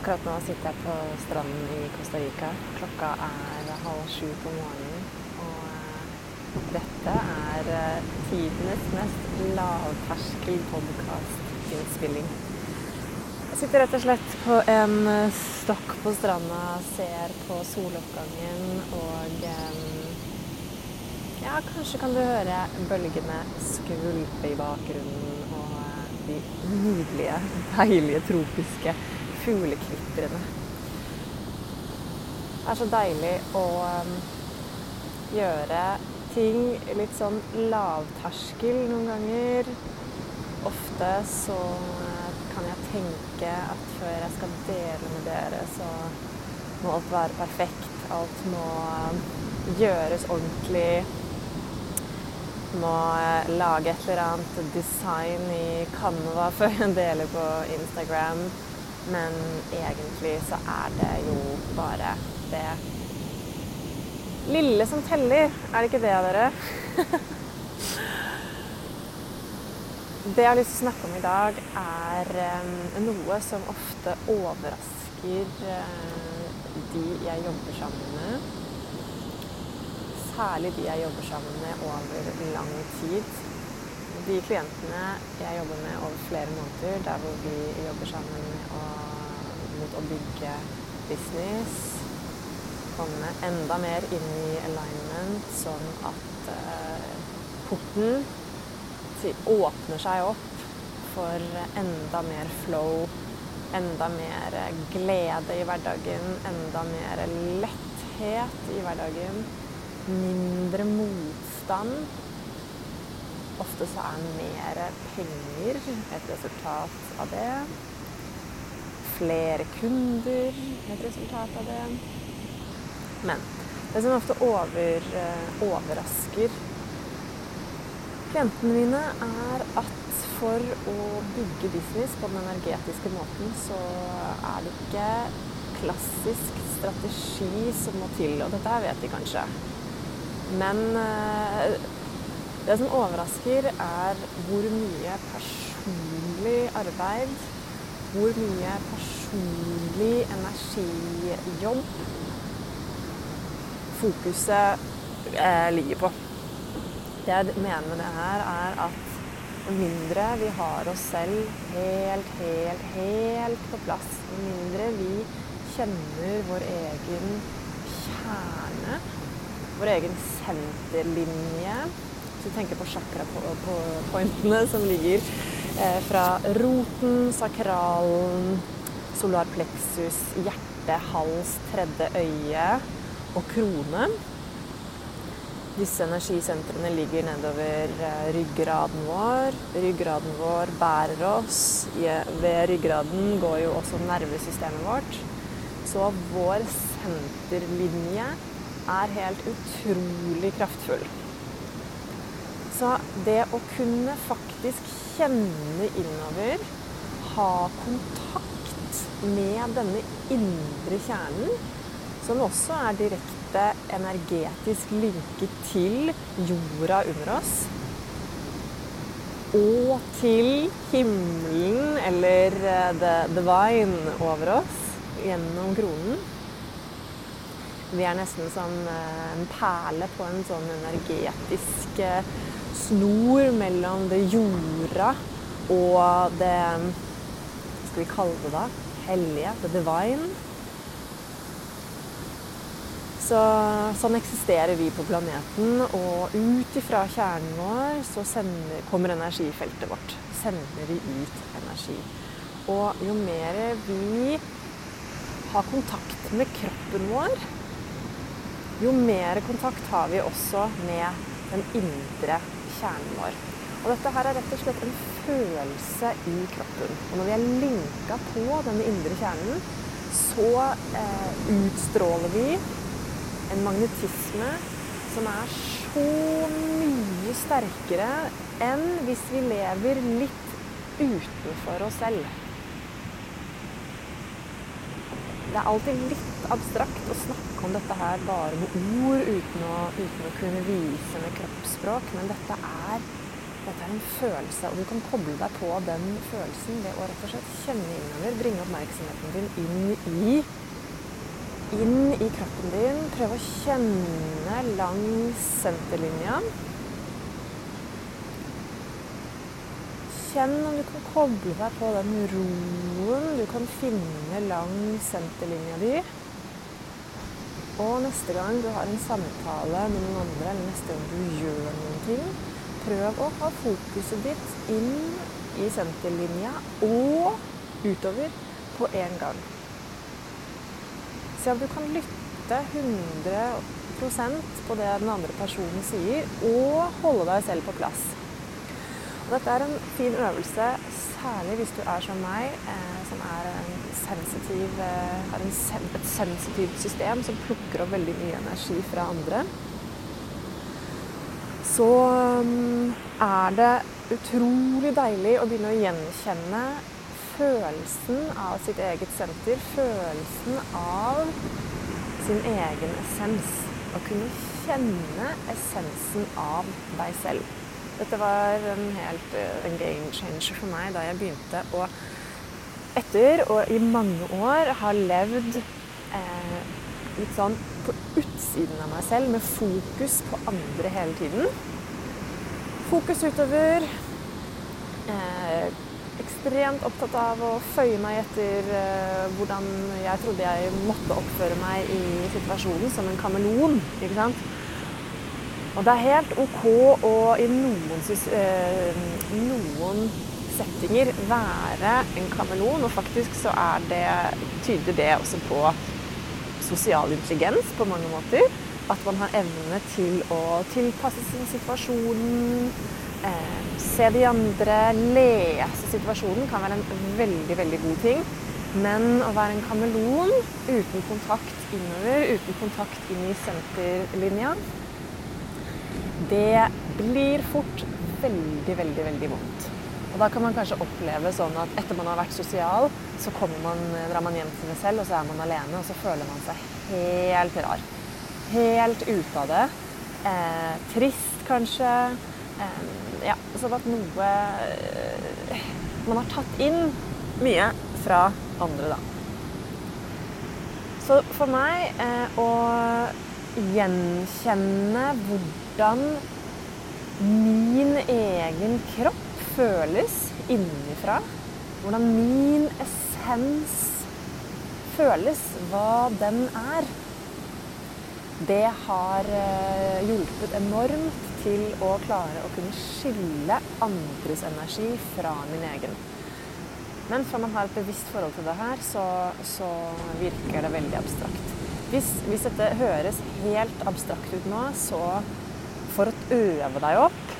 Akkurat nå sitter jeg på stranden i Costa Rica. Klokka er halv sju på morgenen. Og eh, dette er eh, tidenes mest lavterskel podkastinnspilling. Jeg sitter rett og slett på en eh, stokk på stranda, ser på soloppgangen og Ja, kanskje kan du høre bølgene skvulpe i bakgrunnen og de nydelige, deilige tropiske fuglekvitrene. Det er så deilig å um, gjøre ting litt sånn lavterskel noen ganger. Ofte så uh, kan jeg tenke at før jeg skal dele med dere, så må alt være perfekt. Alt må um, gjøres ordentlig. Må uh, lage et eller annet design i Canva før jeg deler på Instagram. Men egentlig så er det jo bare det lille som teller. Er det ikke det, dere? det jeg har lyst til å snakke om i dag, er um, noe som ofte overrasker uh, de jeg jobber sammen med. Særlig de jeg jobber sammen med over lang tid. De klientene jeg jobber med over flere måneder, der hvor vi jobber sammen med mot å bygge business, komme enda mer inn i alignment, sånn at uh, porten åpner seg opp for enda mer flow, enda mer glede i hverdagen, enda mer letthet i hverdagen, mindre motstand. Ofte så er mer penger et resultat av det. Flere kunder et resultat av det. Men det som ofte over, overrasker klientene mine, er at for å bygge business på den energetiske måten, så er det ikke klassisk strategi som må til. Og dette vet de kanskje. Men det som overrasker, er hvor mye personlig arbeid, hvor mye personlig energijobb fokuset eh, ligger på. Det jeg mener med det her, er at jo mindre vi har oss selv helt, helt, helt på plass, jo mindre vi kjenner vår egen kjerne, vår egen senterlinje Hvis du tenker på chakra-pointene som ligger eh, fra roten, sakralen, solar plexus, hjerte, hals, tredje øye og krone disse energisentrene ligger nedover ryggraden vår. Ryggraden vår bærer oss. Ved ryggraden går jo også nervesystemet vårt. Så vår senterlinje er helt utrolig kraftfull. Så det å kunne faktisk kjenne innover, ha kontakt med denne indre kjernen, som også er direkte energetisk linket til jorda under oss. Og til himmelen, eller the divine, over oss gjennom kronen. Vi er nesten som en perle på en sånn energetisk snor mellom det jorda og det Hva skal vi kalle det da? Hellige. The divine. Så, sånn eksisterer vi på planeten, og ut ifra kjernen vår så sender, kommer energifeltet vårt. Sender vi ut energi. Og jo mer vi har kontakt med kroppen vår, jo mer kontakt har vi også med den indre kjernen vår. Og dette her er rett og slett en følelse i kroppen. Og når vi er linka på denne indre kjernen, så eh, utstråler vi en magnetisme som er så mye sterkere enn hvis vi lever litt utenfor oss selv. Det er alltid litt abstrakt å snakke om dette her bare med ord, uten å, uten å kunne vise med kroppsspråk, men dette er, dette er en følelse, og du kan koble deg på den følelsen ved å rett og slett kjenne innover, bringe oppmerksomheten din inn i inn i kroppen din. Prøv å kjenne langs senterlinja. Kjenn om du kan koble deg på den roen du kan finne langs senterlinja di. Og neste gang du har en samtale med noen andre, eller neste gang du gjør noen ting, prøv å ha fokuset ditt inn i senterlinja og utover på én gang. Se om du kan lytte 100% på det den andre personen sier, og holde deg selv på plass. Dette er en fin øvelse, særlig hvis du er som meg, eh, som er sensitiv, eh, har en sen et sensitivt system som plukker opp veldig mye energi fra andre. Så um, er det utrolig deilig å begynne å gjenkjenne følelsen av sitt eget senter. Følelsen av sin egen essens. Å kunne kjenne essensen av deg selv. Dette var en helt eh, en game changer for meg da jeg begynte å Etter og i mange år har levd eh, litt sånn på utsiden av meg selv, med fokus på andre hele tiden. Fokus utover. Eh, ekstremt opptatt av å føye meg etter eh, hvordan jeg trodde jeg måtte oppføre meg i situasjonen, som en kameleon. ikke sant? Og det er helt OK å i noen, eh, noen settinger være en kameleon, og faktisk så er det, tyder det også på sosial intelligens på mange måter. At man har evne til å tilpasse sin situasjonen, eh, se de andre, lese situasjonen kan være en veldig, veldig god ting. Men å være en kameleon uten kontakt innover, uten kontakt inn i senterlinja, det blir fort veldig, veldig, veldig vondt. Og da kan man kanskje oppleve sånn at etter man har vært sosial, så man, drar man hjem til seg selv, og så er man alene, og så føler man seg helt rar. Helt ute av det. Eh, trist, kanskje. Eh, ja, sånn at noe eh, Man har tatt inn mye fra andre, da. Så for meg eh, å gjenkjenne hvordan min egen kropp føles innenfra. Hvordan min essens føles, hva den er. Det har eh, hjulpet enormt til å klare å kunne skille andres energi fra min egen. Men fra man har et bevisst forhold til det her, så, så virker det veldig abstrakt. Hvis, hvis, dette høres helt abstrakt ut nå, så for å øve deg opp,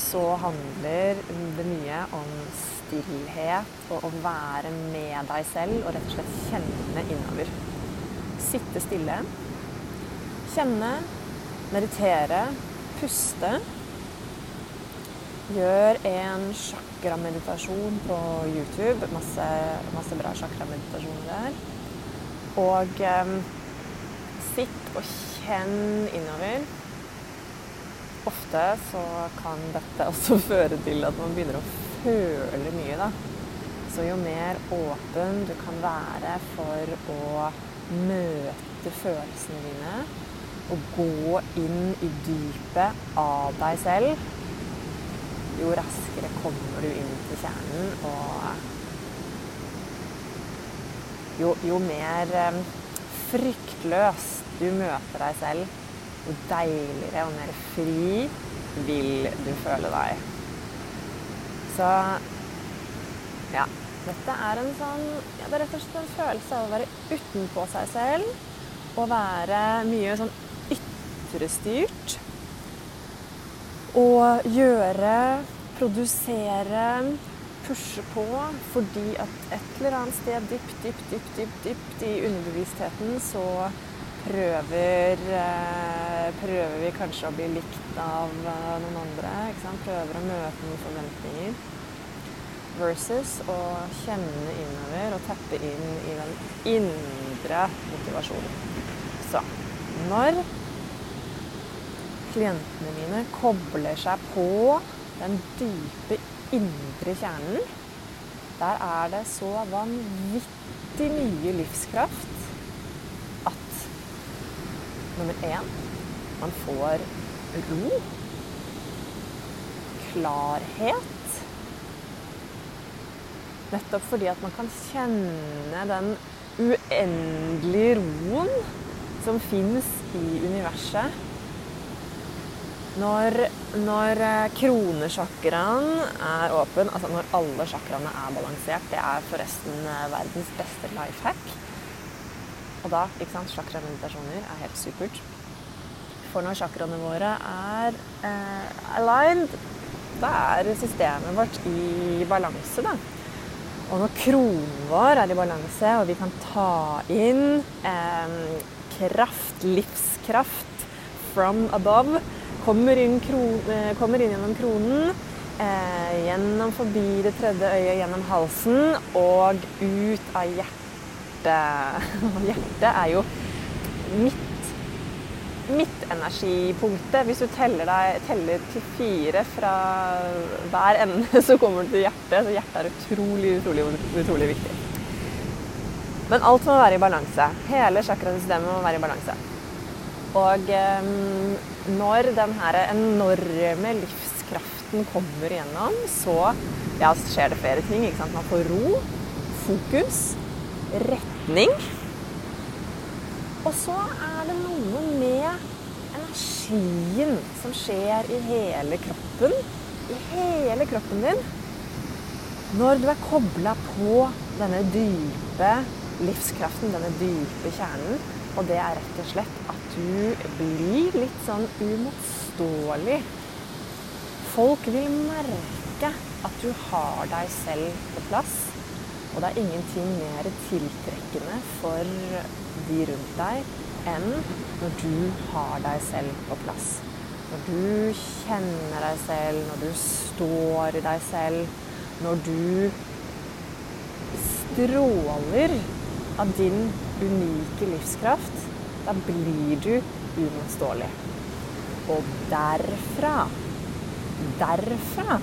så handler det mye om stillhet og å være med deg selv og rett og slett kjenne innover. Sitte stille. Kjenne, meditere, puste. Gjør en chakra-meditasjon på YouTube. Masse, masse bra chakra-meditasjoner der. Og eh, Sitt og kjenn innover. Ofte så kan dette også føre til at man begynner å føle mye, da. Så jo mer åpen du kan være for å møte følelsene dine, og gå inn i dypet av deg selv, jo raskere kommer du inn til kjernen, og jo, jo mer eh, fryktløs du møter deg selv, jo deiligere og mer fri vil du føle deg. Så ja. Dette er en sånn ja, Det er rett og slett en følelse av å være utenpå seg selv og være mye sånn ytrestyrt. Og gjøre produsere, pushe på, fordi at et eller annet sted dypt, dypt, dypt, dypt, dypt i underbevisstheten så prøver, eh, prøver vi kanskje å bli likt av eh, noen andre. Prøver å møte noen forventninger. Versus å kjenne innover og teppe inn i den indre motivasjonen. Så når klientene mine kobler seg på den dype indre kjernen, der er det så vanvittig mye livskraft nummer én man får ro, klarhet. Nettopp fordi at man kan kjenne den uendelige roen som fins i universet når, når kronesjakraen er åpen, altså når alle sjakraene er balansert, det er forresten verdens beste life hack. Og da, ikke sant, chakrameditasjoner er helt supert. For når chakraene våre er eh, aligned, da er systemet vårt i balanse, da. Og når kronen vår er i balanse, og vi kan ta inn eh, kraft, livskraft from above Kommer inn, kron, eh, kommer inn gjennom kronen, eh, gjennom forbi det tredje øyet, gjennom halsen og ut av hjertet. Hjertet er jo mitt energipunktet. Hvis du teller, deg, teller til fire fra hver ende, så kommer du til hjertet. Så hjertet er utrolig, utrolig, utrolig viktig. Men alt må være i balanse. Hele chakrasystemet må være i balanse. Og um, når den her enorme livskraften kommer igjennom, så ja, skjer det flere ting. Man får ro, fokus, retning. Og så er det noe med energien som skjer i hele kroppen. I hele kroppen din. Når du er kobla på denne dype livskraften, denne dype kjernen. Og det er rett og slett at du blir litt sånn uimotståelig. Folk vil merke at du har deg selv på plass. Og det er ingenting mer tiltrekkende for de rundt deg enn når du har deg selv på plass. Når du kjenner deg selv, når du står i deg selv, når du stråler av din unike livskraft da blir du uimotståelig. Og derfra, derfra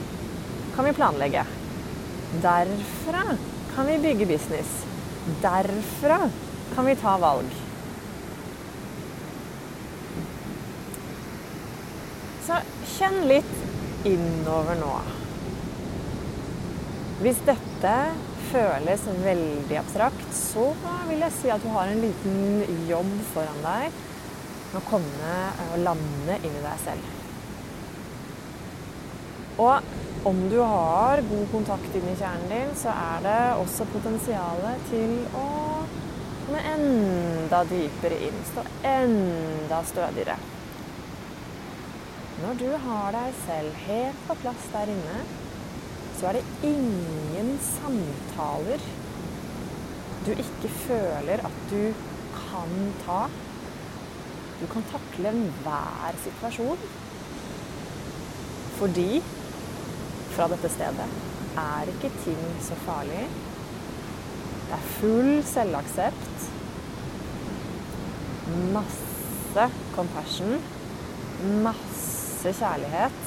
kan vi planlegge. Derfra kan vi bygge business. Derfra kan vi ta valg. Så kjenn litt innover nå. Hvis dette føles veldig abstrakt, så vil jeg si at du har en liten jobb foran deg med å komme og lande inn i deg selv. Og om du har god kontakt inn i kjernen din, så er det også potensialet til å komme enda dypere inn. Stå enda stødigere. Når du har deg selv helt på plass der inne, så er det ingen samtaler du ikke føler at du kan ta. Du kan takle enhver situasjon. Fordi fra dette stedet er ikke ting så farlig. Det er full selvaksept. Masse compassion. Masse kjærlighet.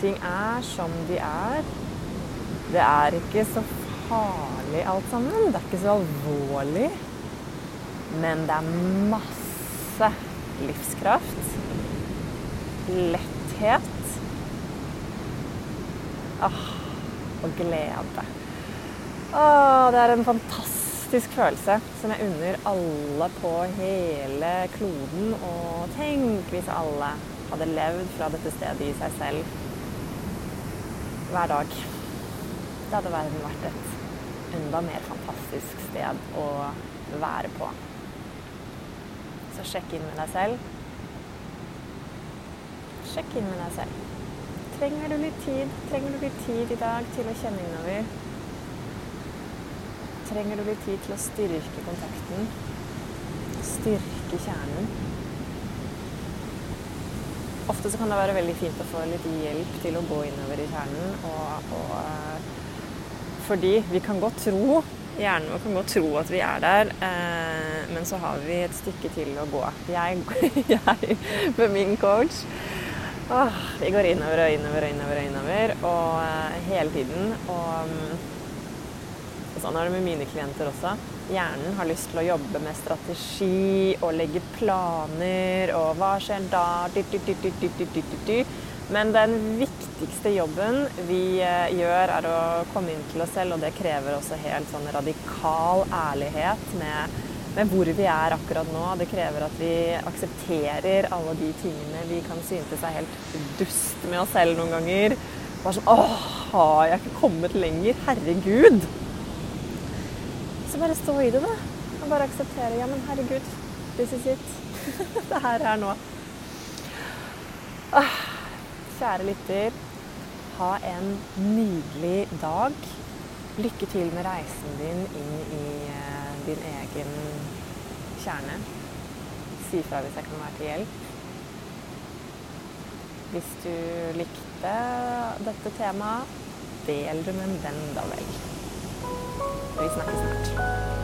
Ting er som de er. Det er ikke så farlig alt sammen. Det er ikke så alvorlig. Men det er masse livskraft. Letthet. Ah, og glede. Ah, det er en fantastisk følelse som jeg unner alle på hele kloden. Og tenk hvis alle hadde levd fra dette stedet i seg selv hver dag. Det hadde verden vært et enda mer fantastisk sted å være på. Så sjekk inn med deg selv. Sjekk inn med deg selv. Trenger du litt tid? Trenger du litt tid i dag til å kjenne innover? Trenger du litt tid til å styrke kontakten? Styrke kjernen? Ofte så kan det være veldig fint å få litt hjelp til å gå innover i kjernen. Og, og, eh, fordi vi kan godt tro Hjernen vår kan godt tro at vi er der, eh, men så har vi et stykke til å gå. Jeg, jeg med min coach åh, Vi går innover og innover og innover og innover og eh, hele tiden. Og, og sånn er det med mine klienter også. Hjernen har lyst til å jobbe med strategi og legge planer og hva skjer da? du, du, du, men den viktigste jobben vi eh, gjør, er å komme inn til oss selv, og det krever også helt sånn radikal ærlighet med, med, hvor vi er akkurat nå. Det krever at vi aksepterer alle de tingene vi kan synes er helt dust med oss selv noen ganger. Bare sånn Åh, har jeg ikke kommet lenger? Herregud! Så bare stå i det, da. Og bare akseptere. Ja, men herregud, this is it. det her er nå. Ah. Kjære lytter, ha en nydelig dag. Lykke til med reisen din inn i uh, din egen kjerne. Si fra hvis jeg kan være til hjelp. Hvis du likte dette temaet, del det med en venn, da vel. Vi snakkes snart.